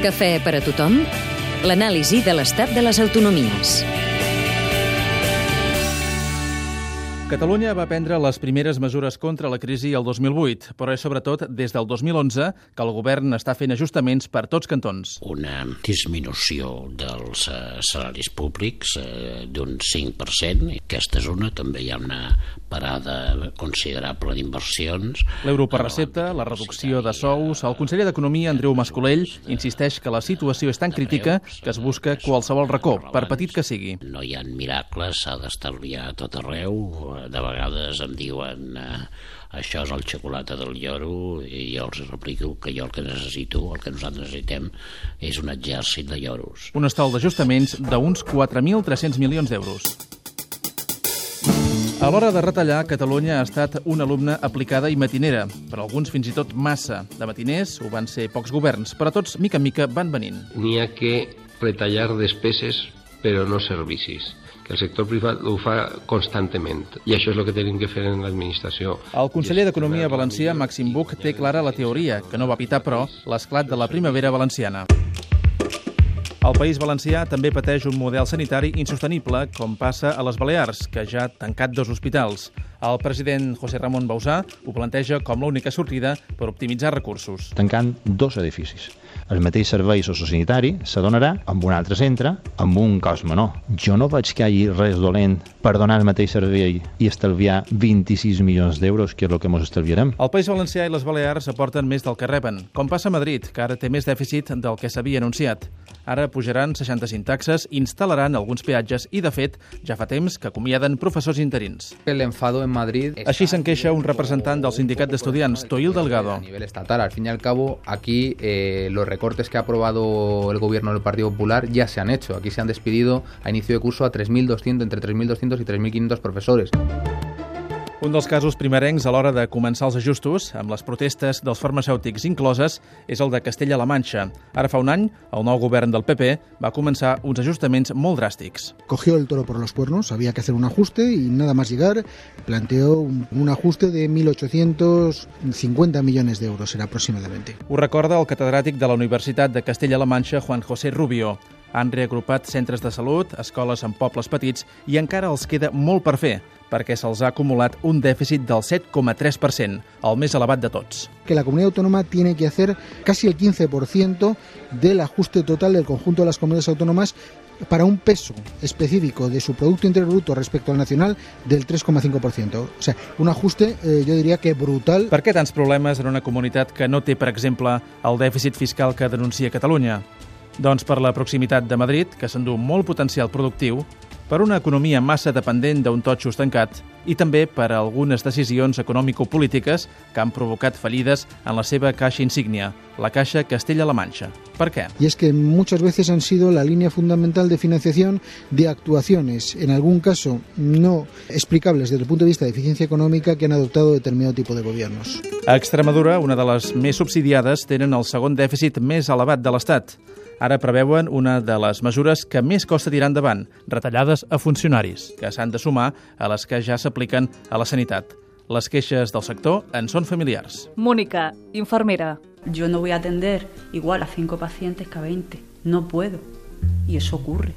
Cafè per a tothom? L'anàlisi de l'estat de les autonomies. Catalunya va prendre les primeres mesures contra la crisi el 2008, però és sobretot des del 2011 que el govern està fent ajustaments per tots cantons. Una disminució dels uh, salaris públics uh, d'un 5%. Aquesta és una, també hi ha una parada considerable d'inversions. L'euro per recepta, la reducció de sous... El conseller d'Economia, Andreu Mascolell, insisteix que la situació és tan crítica que es busca qualsevol racó, per petit que sigui. No hi ha miracles, s'ha d'estalviar tot arreu, de vegades em diuen eh, això és el xocolata del lloro i jo els replico que jo el que necessito, el que nosaltres necessitem és un exèrcit de lloros. Un estol d'ajustaments d'uns 4.300 milions d'euros. A l'hora de retallar, Catalunya ha estat una alumna aplicada i matinera, per alguns fins i tot massa. De matiners ho van ser pocs governs, però tots, mica en mica, van venint. N'hi ha que retallar despeses, però no servicis el sector privat ho fa constantment i això és el que tenim que fer en l'administració. El conseller d'Economia valencià, Màxim Buch, té clara la teoria, que no va evitar, però, l'esclat de la primavera valenciana. El País Valencià també pateix un model sanitari insostenible, com passa a les Balears, que ja ha tancat dos hospitals. El president José Ramon Bausà ho planteja com l'única sortida per optimitzar recursos. Tancant dos edificis. El mateix servei sociosanitari s'adonarà amb un altre centre amb un cost menor. Jo no veig que hi hagi res dolent per donar el mateix servei i estalviar 26 milions d'euros, que és el que ens estalviarem. El País Valencià i les Balears aporten més del que reben, com passa a Madrid, que ara té més dèficit del que s'havia anunciat. Ara pujaran 65 taxes, instal·laran alguns peatges i, de fet, ja fa temps que acomiaden professors interins. L'enfado en Madrid... Així se'n queixa un representant del sindicat d'estudiants, Toil Delgado. A nivel estatal, al fin y al cabo, aquí eh, los recortes que ha aprobado el gobierno del Partido Popular ya se han hecho. Aquí se han despedido a inicio de curso a 3.200, entre 3.200 y 3.500 profesores. Un dels casos primerencs a l'hora de començar els ajustos, amb les protestes dels farmacèutics incloses, és el de Castella-La Manxa. Ara fa un any, el nou govern del PP va començar uns ajustaments molt dràstics. Cogió el toro por los cuernos, había que hacer un ajuste y nada más llegar planteó un, ajuste de 1.850 millones de euros, era aproximadamente. Ho recorda el catedràtic de la Universitat de Castella-La Manxa, Juan José Rubio. Han reagrupat centres de salut, escoles en pobles petits i encara els queda molt per fer, perquè se'ls ha acumulat un dèficit del 7,3%, el més elevat de tots. Que la comunidad autónoma tiene que hacer casi el 15% del ajuste total del conjunto de las comunidades autónomas para un peso específico de su Producto Interior Bruto respecto al nacional del 3,5%. O sea, un ajuste, eh, jo diria que brutal. Per què tants problemes en una comunitat que no té, per exemple, el dèficit fiscal que denuncia Catalunya? Doncs per la proximitat de Madrid, que s'endú molt potencial productiu, per una economia massa dependent d'un totxo estancat i també per algunes decisions econòmico-polítiques que han provocat fallides en la seva caixa insígnia, la Caixa Castella-La Manxa. Per què? Y es que muchas veces han sido la línea fundamental de financiación de actuaciones, en algún caso no explicables desde el punto de vista de eficiencia económica, que han adoptado determinado tipo de gobiernos. A Extremadura, una de les més subsidiades, tenen el segon dèficit més elevat de l'Estat. Ara preveuen una de les mesures que més costa tirar endavant, retallades a funcionaris, que s'han de sumar a les que ja s'apliquen a la sanitat. Les queixes del sector en són familiars. Mónica, infermera. Yo no voy a atender igual a 5 pacientes que a 20. No puedo. Y eso ocurre.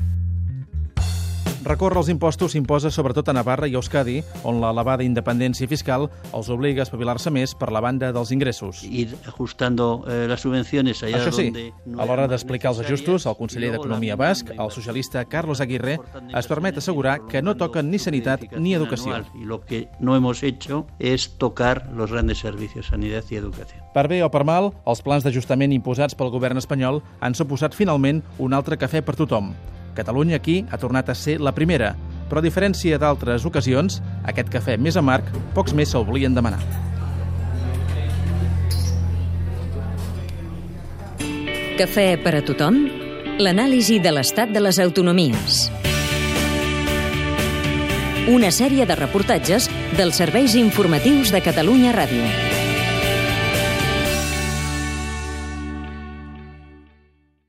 Recórrer els impostos s'imposa sobretot a Navarra i Euskadi, on l'elevada independència fiscal els obliga a espavilar-se més per la banda dels ingressos. Ir ajustando eh, las subvenciones allá Això sí, donde no a l'hora d'explicar els ajustos, el conseller d'Economia basc, el socialista Carlos Aguirre, es permet assegurar que no toquen ni sanitat ni educació. Y lo que no hemos hecho es tocar los grandes servicios, sanidad y educación. Per bé o per mal, els plans d'ajustament imposats pel govern espanyol han suposat finalment un altre cafè per tothom. Catalunya aquí ha tornat a ser la primera, però a diferència d'altres ocasions, aquest cafè més amarg pocs més se'l volien demanar. Cafè per a tothom? L'anàlisi de l'estat de les autonomies. Una sèrie de reportatges dels serveis informatius de Catalunya Ràdio.